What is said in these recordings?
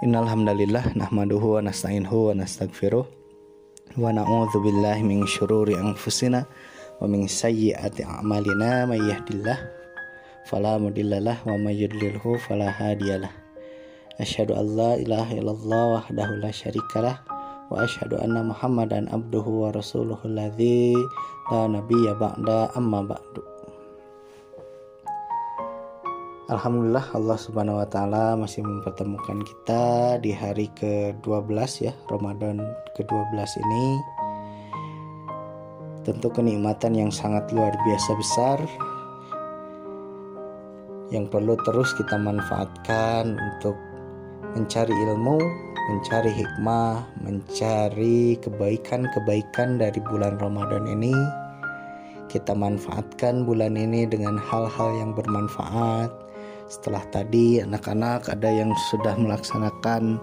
Innal hamdalillah nahmaduhu wa nasta'inuhu wa nastaghfiruh wa na'udzu billahi min syururi anfusina wa min sayyiati a'malina may yahdillah fala mudhillalah wa may yudlilhu fala hadiyalah. Asyhadu an la ilaha illallah wahdahu la syarikalah wa asyhadu anna Muhammadan abduhu wa rasuluhu alladzi la nabiyya ba'da amma ba'du. Alhamdulillah Allah Subhanahu wa taala masih mempertemukan kita di hari ke-12 ya, Ramadan ke-12 ini. Tentu kenikmatan yang sangat luar biasa besar yang perlu terus kita manfaatkan untuk mencari ilmu, mencari hikmah, mencari kebaikan-kebaikan dari bulan Ramadan ini. Kita manfaatkan bulan ini dengan hal-hal yang bermanfaat, setelah tadi anak-anak ada yang sudah melaksanakan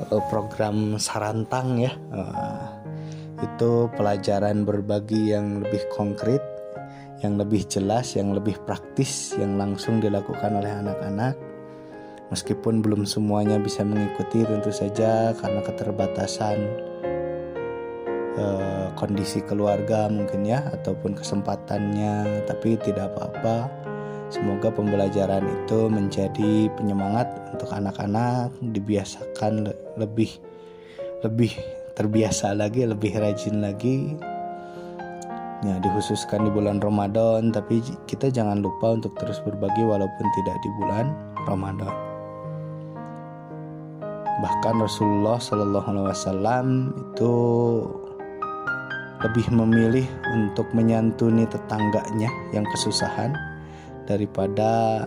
uh, program sarantang ya. Uh, itu pelajaran berbagi yang lebih konkret yang lebih jelas yang lebih praktis yang langsung dilakukan oleh anak-anak. Meskipun belum semuanya bisa mengikuti tentu saja karena keterbatasan uh, kondisi keluarga mungkin ya ataupun kesempatannya tapi tidak apa-apa Semoga pembelajaran itu menjadi penyemangat untuk anak-anak dibiasakan lebih lebih terbiasa lagi, lebih rajin lagi. Ya, dikhususkan di bulan Ramadan, tapi kita jangan lupa untuk terus berbagi walaupun tidak di bulan Ramadan. Bahkan Rasulullah Shallallahu Alaihi Wasallam itu lebih memilih untuk menyantuni tetangganya yang kesusahan daripada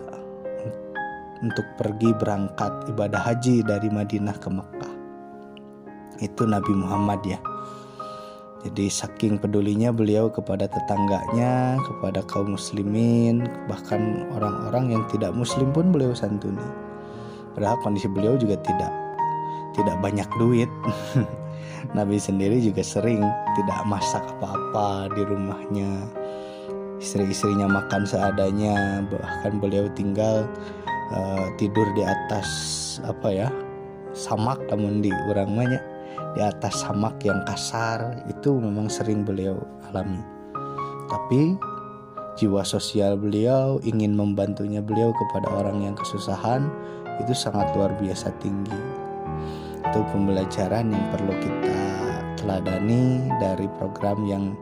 untuk pergi berangkat ibadah haji dari Madinah ke Mekah. Itu Nabi Muhammad ya. Jadi saking pedulinya beliau kepada tetangganya, kepada kaum muslimin, bahkan orang-orang yang tidak muslim pun beliau santuni. Padahal kondisi beliau juga tidak tidak banyak duit. Nabi sendiri juga sering tidak masak apa-apa di rumahnya istri-istrinya makan seadanya bahkan beliau tinggal uh, tidur di atas apa ya samak namun di orang banyak di atas samak yang kasar itu memang sering beliau alami. Tapi jiwa sosial beliau ingin membantunya beliau kepada orang yang kesusahan itu sangat luar biasa tinggi. Itu pembelajaran yang perlu kita teladani dari program yang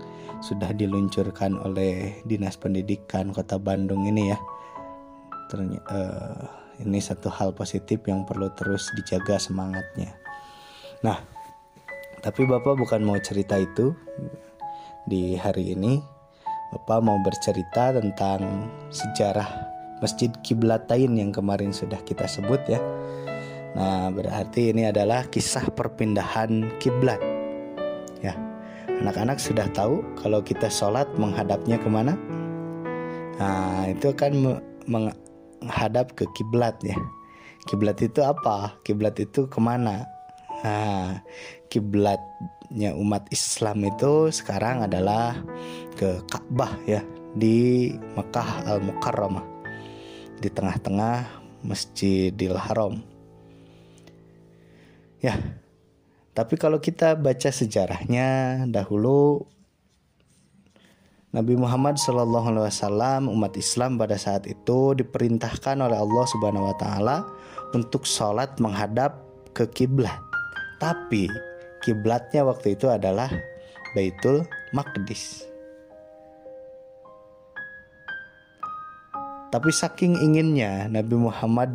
sudah diluncurkan oleh Dinas Pendidikan Kota Bandung ini ya. Ternyata, uh, ini satu hal positif yang perlu terus dijaga semangatnya. Nah, tapi Bapak bukan mau cerita itu di hari ini. Bapak mau bercerita tentang sejarah Masjid Kiblatain yang kemarin sudah kita sebut ya. Nah, berarti ini adalah kisah perpindahan kiblat. Anak-anak sudah tahu kalau kita sholat menghadapnya ke mana? Nah, itu kan menghadap ke kiblat ya. Kiblat itu apa? Kiblat itu ke mana? Nah, kiblatnya umat Islam itu sekarang adalah ke Ka'bah ya di Mekah Al Mukarramah di tengah-tengah Masjidil Haram. Ya, tapi kalau kita baca sejarahnya dahulu Nabi Muhammad Shallallahu Alaihi Wasallam umat Islam pada saat itu diperintahkan oleh Allah Subhanahu Wa Taala untuk sholat menghadap ke kiblat. Tapi kiblatnya waktu itu adalah Baitul Maqdis. Tapi saking inginnya Nabi Muhammad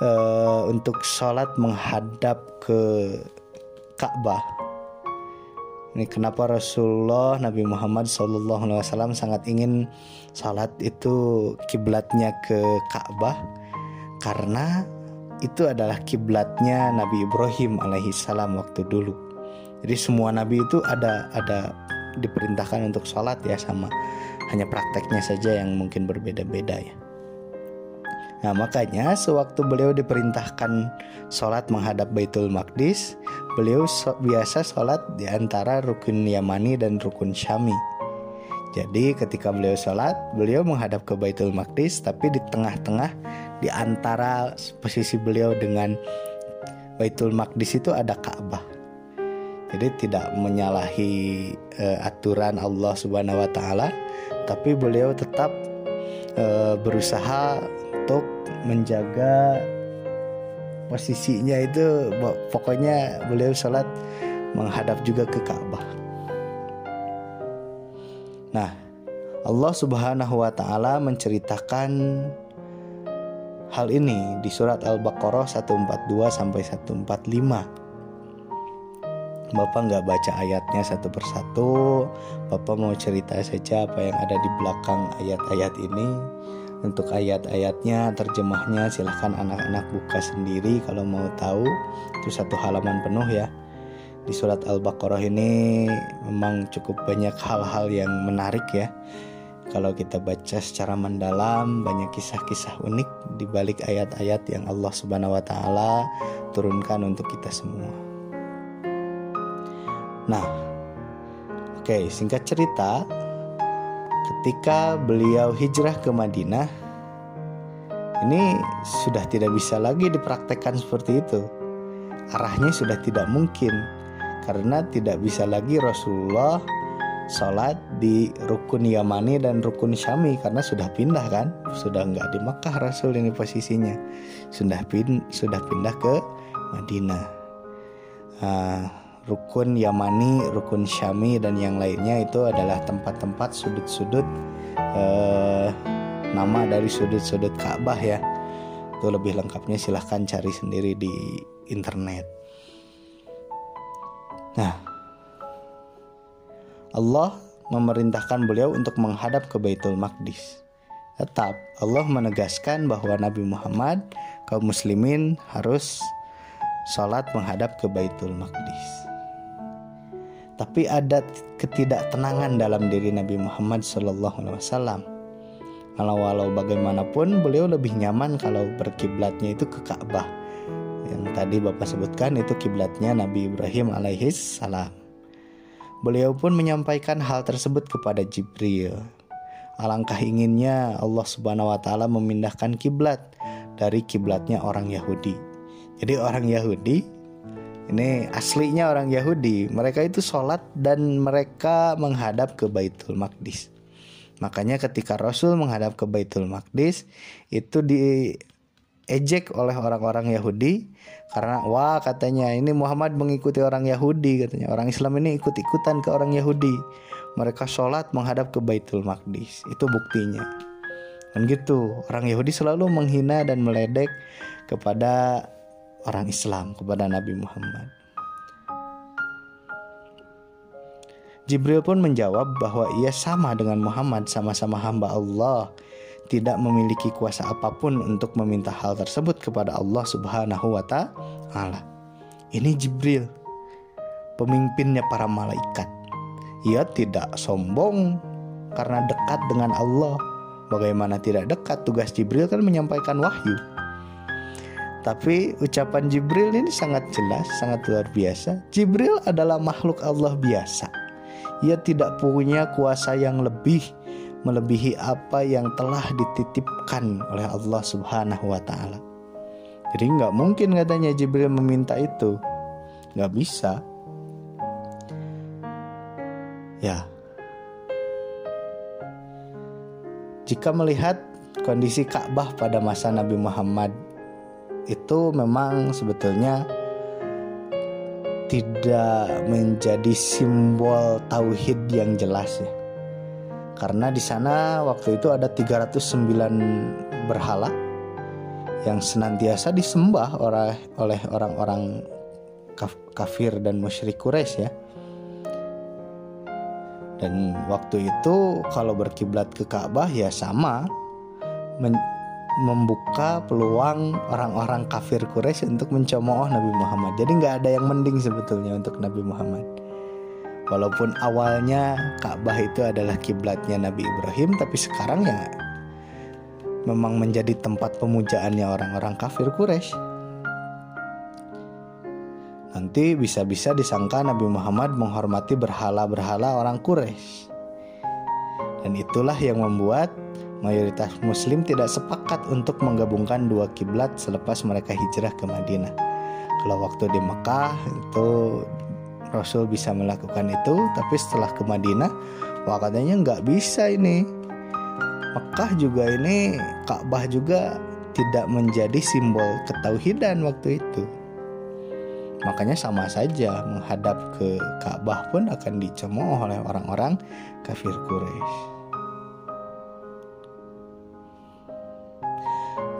uh, untuk sholat menghadap ke Ka'bah. Ini kenapa Rasulullah Nabi Muhammad SAW sangat ingin salat itu kiblatnya ke Ka'bah karena itu adalah kiblatnya Nabi Ibrahim alaihissalam waktu dulu. Jadi semua nabi itu ada ada diperintahkan untuk sholat ya sama hanya prakteknya saja yang mungkin berbeda-beda ya. Nah makanya sewaktu beliau diperintahkan sholat menghadap Baitul Maqdis, beliau so, biasa sholat di antara rukun Yamani dan rukun Syami. Jadi ketika beliau sholat, beliau menghadap ke Baitul Maqdis, tapi di tengah-tengah di antara posisi beliau dengan Baitul Maqdis itu ada Ka'bah. Jadi tidak menyalahi uh, aturan Allah Subhanahu wa taala, tapi beliau tetap uh, berusaha untuk menjaga posisinya itu pokoknya beliau sholat menghadap juga ke Ka'bah. Nah, Allah Subhanahu wa taala menceritakan hal ini di surat Al-Baqarah 142 sampai 145. Bapak nggak baca ayatnya satu persatu. Bapak mau cerita saja apa yang ada di belakang ayat-ayat ini. Untuk ayat-ayatnya, terjemahnya silahkan anak-anak buka sendiri kalau mau tahu. Itu satu halaman penuh ya. Di surat Al-Baqarah ini memang cukup banyak hal-hal yang menarik ya. Kalau kita baca secara mendalam, banyak kisah-kisah unik di balik ayat-ayat yang Allah Subhanahu wa taala turunkan untuk kita semua. Nah, oke, okay, singkat cerita, ketika beliau hijrah ke Madinah, ini sudah tidak bisa lagi dipraktekkan seperti itu. Arahnya sudah tidak mungkin karena tidak bisa lagi Rasulullah sholat di rukun Yamani dan rukun Syami karena sudah pindah kan, sudah nggak di Makkah Rasul ini posisinya, sudah pin sudah pindah ke Madinah. Uh, rukun Yamani, rukun Syami dan yang lainnya itu adalah tempat-tempat sudut-sudut eh, nama dari sudut-sudut Ka'bah ya. Itu lebih lengkapnya silahkan cari sendiri di internet. Nah, Allah memerintahkan beliau untuk menghadap ke Baitul Maqdis. Tetap Allah menegaskan bahwa Nabi Muhammad kaum muslimin harus sholat menghadap ke Baitul Maqdis tapi ada ketidaktenangan dalam diri Nabi Muhammad Wasallam. Kalau walau bagaimanapun beliau lebih nyaman kalau berkiblatnya itu ke Ka'bah. Yang tadi Bapak sebutkan itu kiblatnya Nabi Ibrahim alaihis salam. Beliau pun menyampaikan hal tersebut kepada Jibril. Alangkah inginnya Allah Subhanahu wa taala memindahkan kiblat dari kiblatnya orang Yahudi. Jadi orang Yahudi ini aslinya orang Yahudi. Mereka itu sholat dan mereka menghadap ke Baitul Maqdis. Makanya ketika Rasul menghadap ke Baitul Maqdis itu diejek oleh orang-orang Yahudi karena wah katanya ini Muhammad mengikuti orang Yahudi katanya orang Islam ini ikut-ikutan ke orang Yahudi mereka sholat menghadap ke Baitul Maqdis itu buktinya dan gitu orang Yahudi selalu menghina dan meledek kepada orang Islam kepada Nabi Muhammad. Jibril pun menjawab bahwa ia sama dengan Muhammad, sama-sama hamba Allah, tidak memiliki kuasa apa pun untuk meminta hal tersebut kepada Allah Subhanahu wa taala. Ini Jibril, pemimpinnya para malaikat. Ia tidak sombong karena dekat dengan Allah. Bagaimana tidak dekat? Tugas Jibril kan menyampaikan wahyu. Tapi ucapan Jibril ini sangat jelas, sangat luar biasa. Jibril adalah makhluk Allah biasa. Ia tidak punya kuasa yang lebih melebihi apa yang telah dititipkan oleh Allah Subhanahu wa taala. Jadi nggak mungkin katanya Jibril meminta itu. Nggak bisa. Ya. Jika melihat kondisi Ka'bah pada masa Nabi Muhammad itu memang sebetulnya tidak menjadi simbol tauhid yang jelas ya. Karena di sana waktu itu ada 309 berhala yang senantiasa disembah oleh orang-orang kafir dan musyrik Quraisy ya. Dan waktu itu kalau berkiblat ke Ka'bah ya sama membuka peluang orang-orang kafir Quraisy untuk mencemooh Nabi Muhammad. Jadi nggak ada yang mending sebetulnya untuk Nabi Muhammad. Walaupun awalnya Ka'bah itu adalah kiblatnya Nabi Ibrahim, tapi sekarang ya memang menjadi tempat pemujaannya orang-orang kafir Quraisy. Nanti bisa-bisa disangka Nabi Muhammad menghormati berhala-berhala orang Quraisy. Dan itulah yang membuat mayoritas muslim tidak sepakat untuk menggabungkan dua kiblat selepas mereka hijrah ke Madinah. Kalau waktu di Mekah itu Rasul bisa melakukan itu, tapi setelah ke Madinah, wah katanya nggak bisa ini. Mekah juga ini, Ka'bah juga tidak menjadi simbol ketauhidan waktu itu. Makanya sama saja menghadap ke Ka'bah pun akan dicemooh oleh orang-orang kafir Quraisy.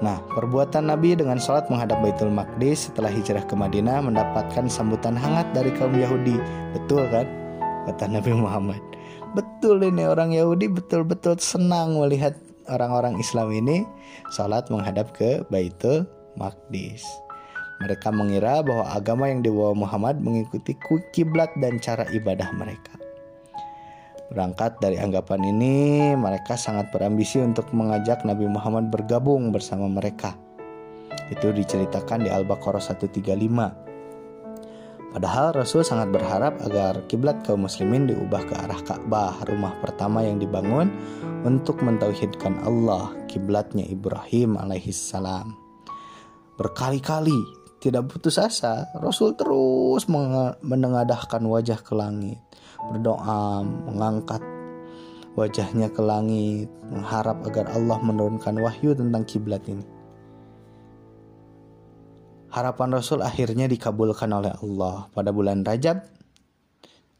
Nah, perbuatan Nabi dengan sholat menghadap Baitul Maqdis setelah hijrah ke Madinah mendapatkan sambutan hangat dari kaum Yahudi. Betul kan? Kata Nabi Muhammad. Betul ini orang Yahudi betul-betul senang melihat orang-orang Islam ini sholat menghadap ke Baitul Maqdis. Mereka mengira bahwa agama yang dibawa Muhammad mengikuti kiblat dan cara ibadah mereka. Berangkat dari anggapan ini, mereka sangat berambisi untuk mengajak Nabi Muhammad bergabung bersama mereka. Itu diceritakan di Al-Baqarah 135. Padahal Rasul sangat berharap agar kiblat kaum muslimin diubah ke arah Ka'bah, rumah pertama yang dibangun untuk mentauhidkan Allah, kiblatnya Ibrahim alaihissalam. Berkali-kali tidak putus asa, Rasul terus menengadahkan wajah ke langit berdoa, mengangkat wajahnya ke langit, mengharap agar Allah menurunkan wahyu tentang kiblat ini. Harapan Rasul akhirnya dikabulkan oleh Allah pada bulan Rajab.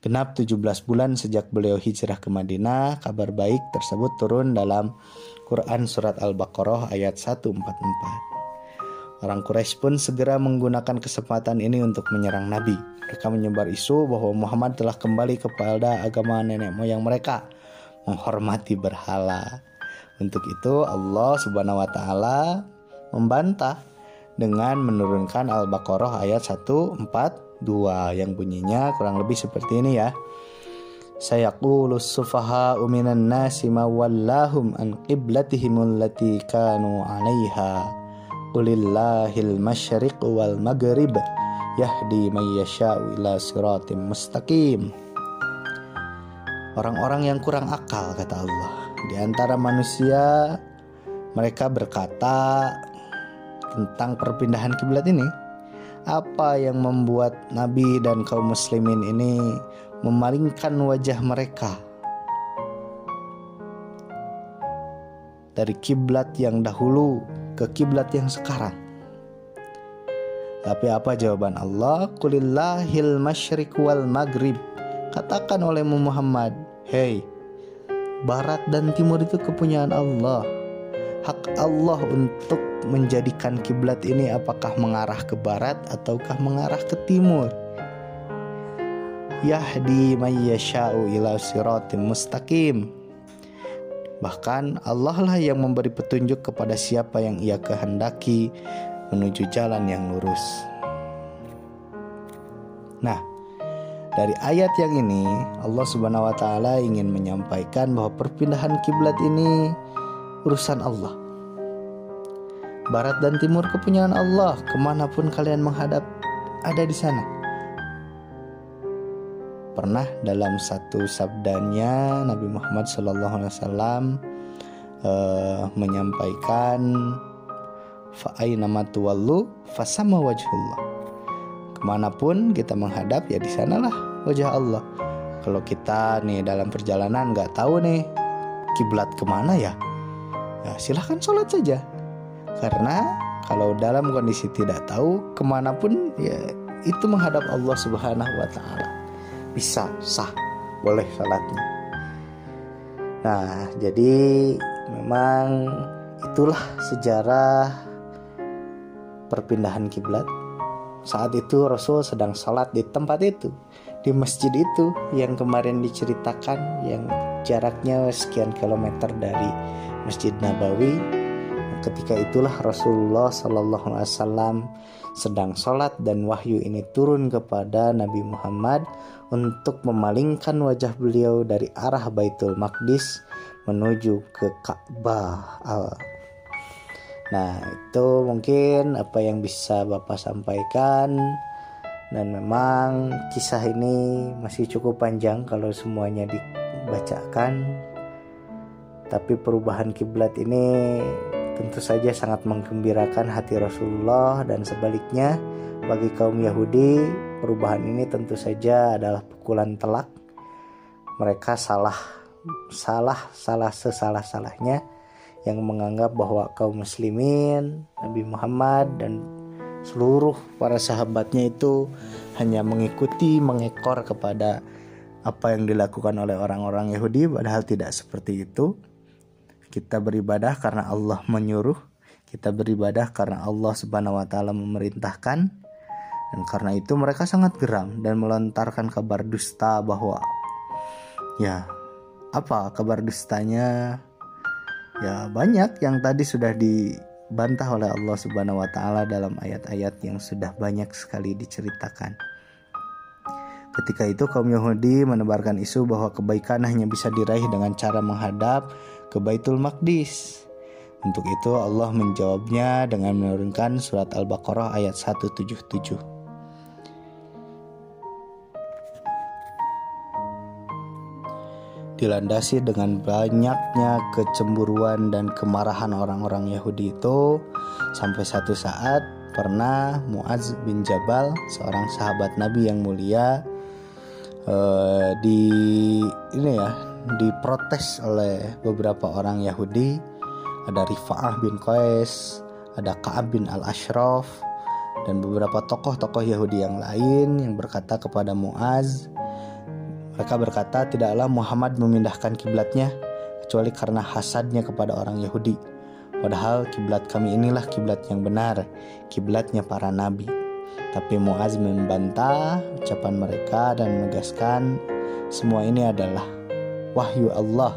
Genap 17 bulan sejak beliau hijrah ke Madinah, kabar baik tersebut turun dalam Quran Surat Al-Baqarah ayat 144. Orang Quraisy pun segera menggunakan kesempatan ini untuk menyerang Nabi. Mereka menyebar isu bahwa Muhammad telah kembali kepada agama nenek moyang mereka, menghormati berhala. Untuk itu Allah Subhanahu wa taala membantah dengan menurunkan Al-Baqarah ayat 142 yang bunyinya kurang lebih seperti ini ya. Sayaqulu sufaha'u minan nasi ma wallahum an qiblatihim allati kanu 'alaiha Qulillahil wal maghrib yahdi may yasha'u mustaqim. Orang-orang yang kurang akal kata Allah di antara manusia mereka berkata tentang perpindahan kiblat ini apa yang membuat nabi dan kaum muslimin ini memalingkan wajah mereka dari kiblat yang dahulu ke kiblat yang sekarang. Tapi apa jawaban Allah? Kulillahil masyriq wal maghrib. Katakan oleh Muhammad, "Hei, barat dan timur itu kepunyaan Allah. Hak Allah untuk menjadikan kiblat ini apakah mengarah ke barat ataukah mengarah ke timur." Yahdi mayyasha'u ila siratim mustaqim. Bahkan Allah lah yang memberi petunjuk kepada siapa yang ia kehendaki menuju jalan yang lurus. Nah, dari ayat yang ini Allah Subhanahu wa taala ingin menyampaikan bahwa perpindahan kiblat ini urusan Allah. Barat dan timur kepunyaan Allah, ke mana pun kalian menghadap ada di sana. Pernah dalam satu sabdanya Nabi Muhammad Wasallam uh, menyampaikan nama tuwallu fasama wajhullah. Ke mana pun kita menghadap ya di sanalah wajah Allah. Kalau kita nih dalam perjalanan nggak tahu nih kiblat ke mana ya, ya silahkan sholat saja. Karena kalau dalam kondisi tidak tahu ke mana pun ya itu menghadap Allah Subhanahu Wa Taala bisa sah. Boleh sholatnya nah jadi memang itulah sejarah perpindahan kiblat. Saat itu Rasul sedang sholat di tempat itu di masjid itu yang kemarin diceritakan yang jaraknya sekian kilometer dari Masjid Nabawi ketika itulah Rasulullah Shallallahu Alaihi Wasallam sedang sholat dan wahyu ini turun kepada Nabi Muhammad untuk memalingkan wajah beliau dari arah Baitul Maqdis menuju ke Ka'bah. Nah, itu mungkin apa yang bisa Bapak sampaikan dan memang kisah ini masih cukup panjang kalau semuanya dibacakan. Tapi perubahan kiblat ini tentu saja sangat menggembirakan hati Rasulullah dan sebaliknya bagi kaum Yahudi perubahan ini tentu saja adalah pukulan telak mereka salah salah salah sesalah salahnya yang menganggap bahwa kaum muslimin Nabi Muhammad dan seluruh para sahabatnya itu hanya mengikuti mengekor kepada apa yang dilakukan oleh orang-orang Yahudi padahal tidak seperti itu. Kita beribadah karena Allah menyuruh, kita beribadah karena Allah Subhanahu wa taala memerintahkan. Dan karena itu mereka sangat geram dan melontarkan kabar dusta bahwa ya apa kabar dustanya ya banyak yang tadi sudah dibantah oleh Allah Subhanahu wa taala dalam ayat-ayat yang sudah banyak sekali diceritakan. Ketika itu kaum Yahudi menebarkan isu bahwa kebaikan hanya bisa diraih dengan cara menghadap ke Baitul Maqdis. Untuk itu Allah menjawabnya dengan menurunkan surat Al-Baqarah ayat 177. Dilandasi dengan banyaknya kecemburuan dan kemarahan orang-orang Yahudi itu sampai satu saat pernah Muaz bin Jabal, seorang sahabat Nabi yang mulia, uh, di ini ya diprotes oleh beberapa orang Yahudi. Ada Rifa'ah bin Qais ada Ka'ab bin Al-Ashraf dan beberapa tokoh-tokoh Yahudi yang lain yang berkata kepada Muaz. Mereka berkata tidaklah Muhammad memindahkan kiblatnya kecuali karena hasadnya kepada orang Yahudi. Padahal kiblat kami inilah kiblat yang benar kiblatnya para nabi. Tapi Muaz membantah ucapan mereka dan menegaskan semua ini adalah wahyu Allah.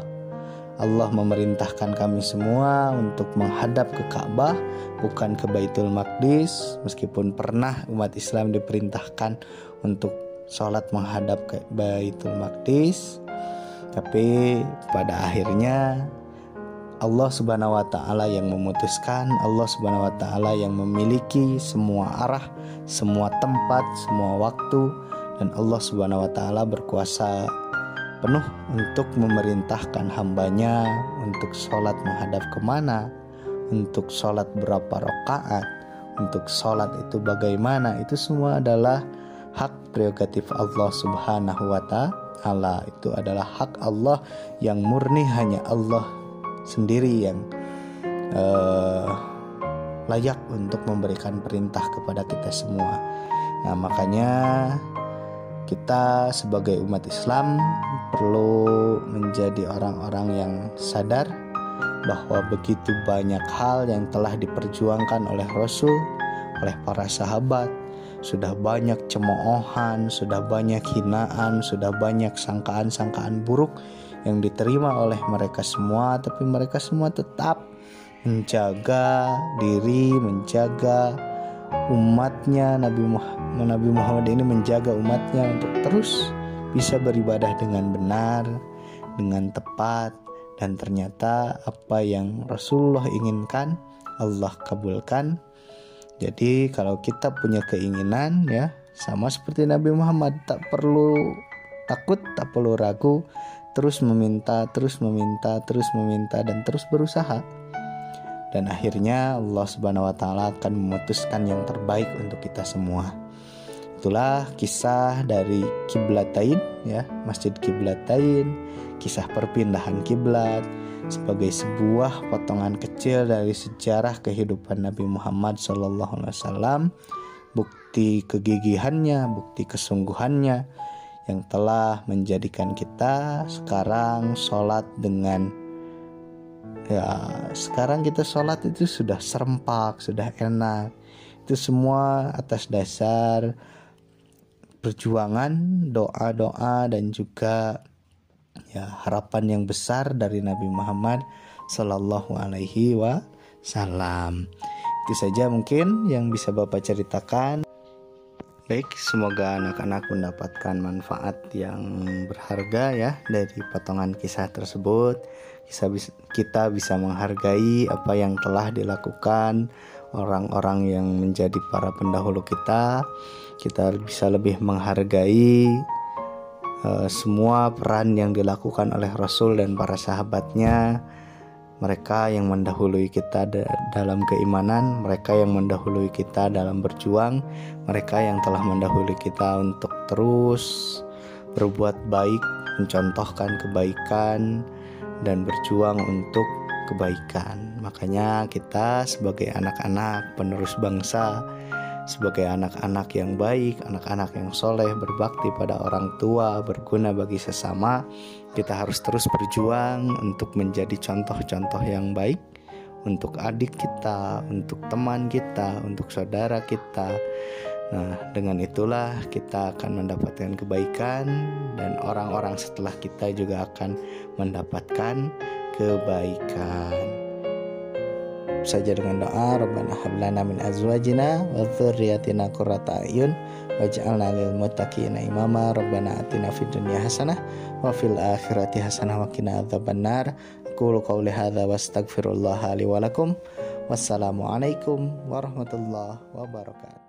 Allah memerintahkan kami semua untuk menghadap ke Ka'bah bukan ke Baitul Maqdis meskipun pernah umat Islam diperintahkan untuk sholat menghadap ke Baitul Maqdis tapi pada akhirnya Allah Subhanahu wa taala yang memutuskan, Allah Subhanahu wa taala yang memiliki semua arah, semua tempat, semua waktu dan Allah Subhanahu wa taala berkuasa penuh untuk memerintahkan hambanya untuk sholat menghadap ke mana, untuk sholat berapa rakaat, untuk sholat itu bagaimana, itu semua adalah hak prerogatif Allah Subhanahu wa taala. Itu adalah hak Allah yang murni hanya Allah sendiri yang uh, layak untuk memberikan perintah kepada kita semua. Nah, makanya kita sebagai umat Islam perlu menjadi orang-orang yang sadar bahwa begitu banyak hal yang telah diperjuangkan oleh Rasul, oleh para sahabat, sudah banyak cemoohan, sudah banyak hinaan, sudah banyak sangkaan-sangkaan buruk yang diterima oleh mereka semua, tapi mereka semua tetap menjaga diri, menjaga umatnya Nabi Muhammad, Nabi Muhammad ini menjaga umatnya untuk terus bisa beribadah dengan benar, dengan tepat, dan ternyata apa yang Rasulullah inginkan Allah kabulkan. Jadi kalau kita punya keinginan ya sama seperti Nabi Muhammad tak perlu takut, tak perlu ragu, terus meminta, terus meminta, terus meminta dan terus berusaha. Dan akhirnya Allah Subhanahu wa taala akan memutuskan yang terbaik untuk kita semua. Itulah kisah dari Kiblatain ya, Masjid Kiblatain, kisah perpindahan kiblat sebagai sebuah potongan kecil dari sejarah kehidupan Nabi Muhammad SAW, bukti kegigihannya, bukti kesungguhannya, yang telah menjadikan kita sekarang sholat dengan ya sekarang kita sholat itu sudah serempak sudah enak. Itu semua atas dasar perjuangan doa-doa dan juga ya harapan yang besar dari Nabi Muhammad Sallallahu Alaihi Wasallam. Itu saja mungkin yang bisa bapak ceritakan. Baik, semoga anak-anak mendapatkan manfaat yang berharga ya dari potongan kisah tersebut. Kita bisa, menghargai apa yang telah dilakukan orang-orang yang menjadi para pendahulu kita. Kita bisa lebih menghargai uh, semua peran yang dilakukan oleh Rasul dan para sahabatnya mereka yang mendahului kita dalam keimanan, mereka yang mendahului kita dalam berjuang, mereka yang telah mendahului kita untuk terus berbuat baik, mencontohkan kebaikan, dan berjuang untuk kebaikan. Makanya, kita sebagai anak-anak penerus bangsa sebagai anak-anak yang baik, anak-anak yang soleh, berbakti pada orang tua, berguna bagi sesama, kita harus terus berjuang untuk menjadi contoh-contoh yang baik untuk adik kita, untuk teman kita, untuk saudara kita. Nah, dengan itulah kita akan mendapatkan kebaikan, dan orang-orang setelah kita juga akan mendapatkan kebaikan. Saja dengan doa Rabbana hablana min azwajina wa dzurriyyatina qurrata ayun waj'alna lil muttaqina imama. Rabbana atina fid dunya hasanah wa fil akhirati hasanah wa qina adzabannar aqulu qawli hadza wastaghfirullah li wa lakum. Wassalamu alaikum warahmatullahi wabarakatuh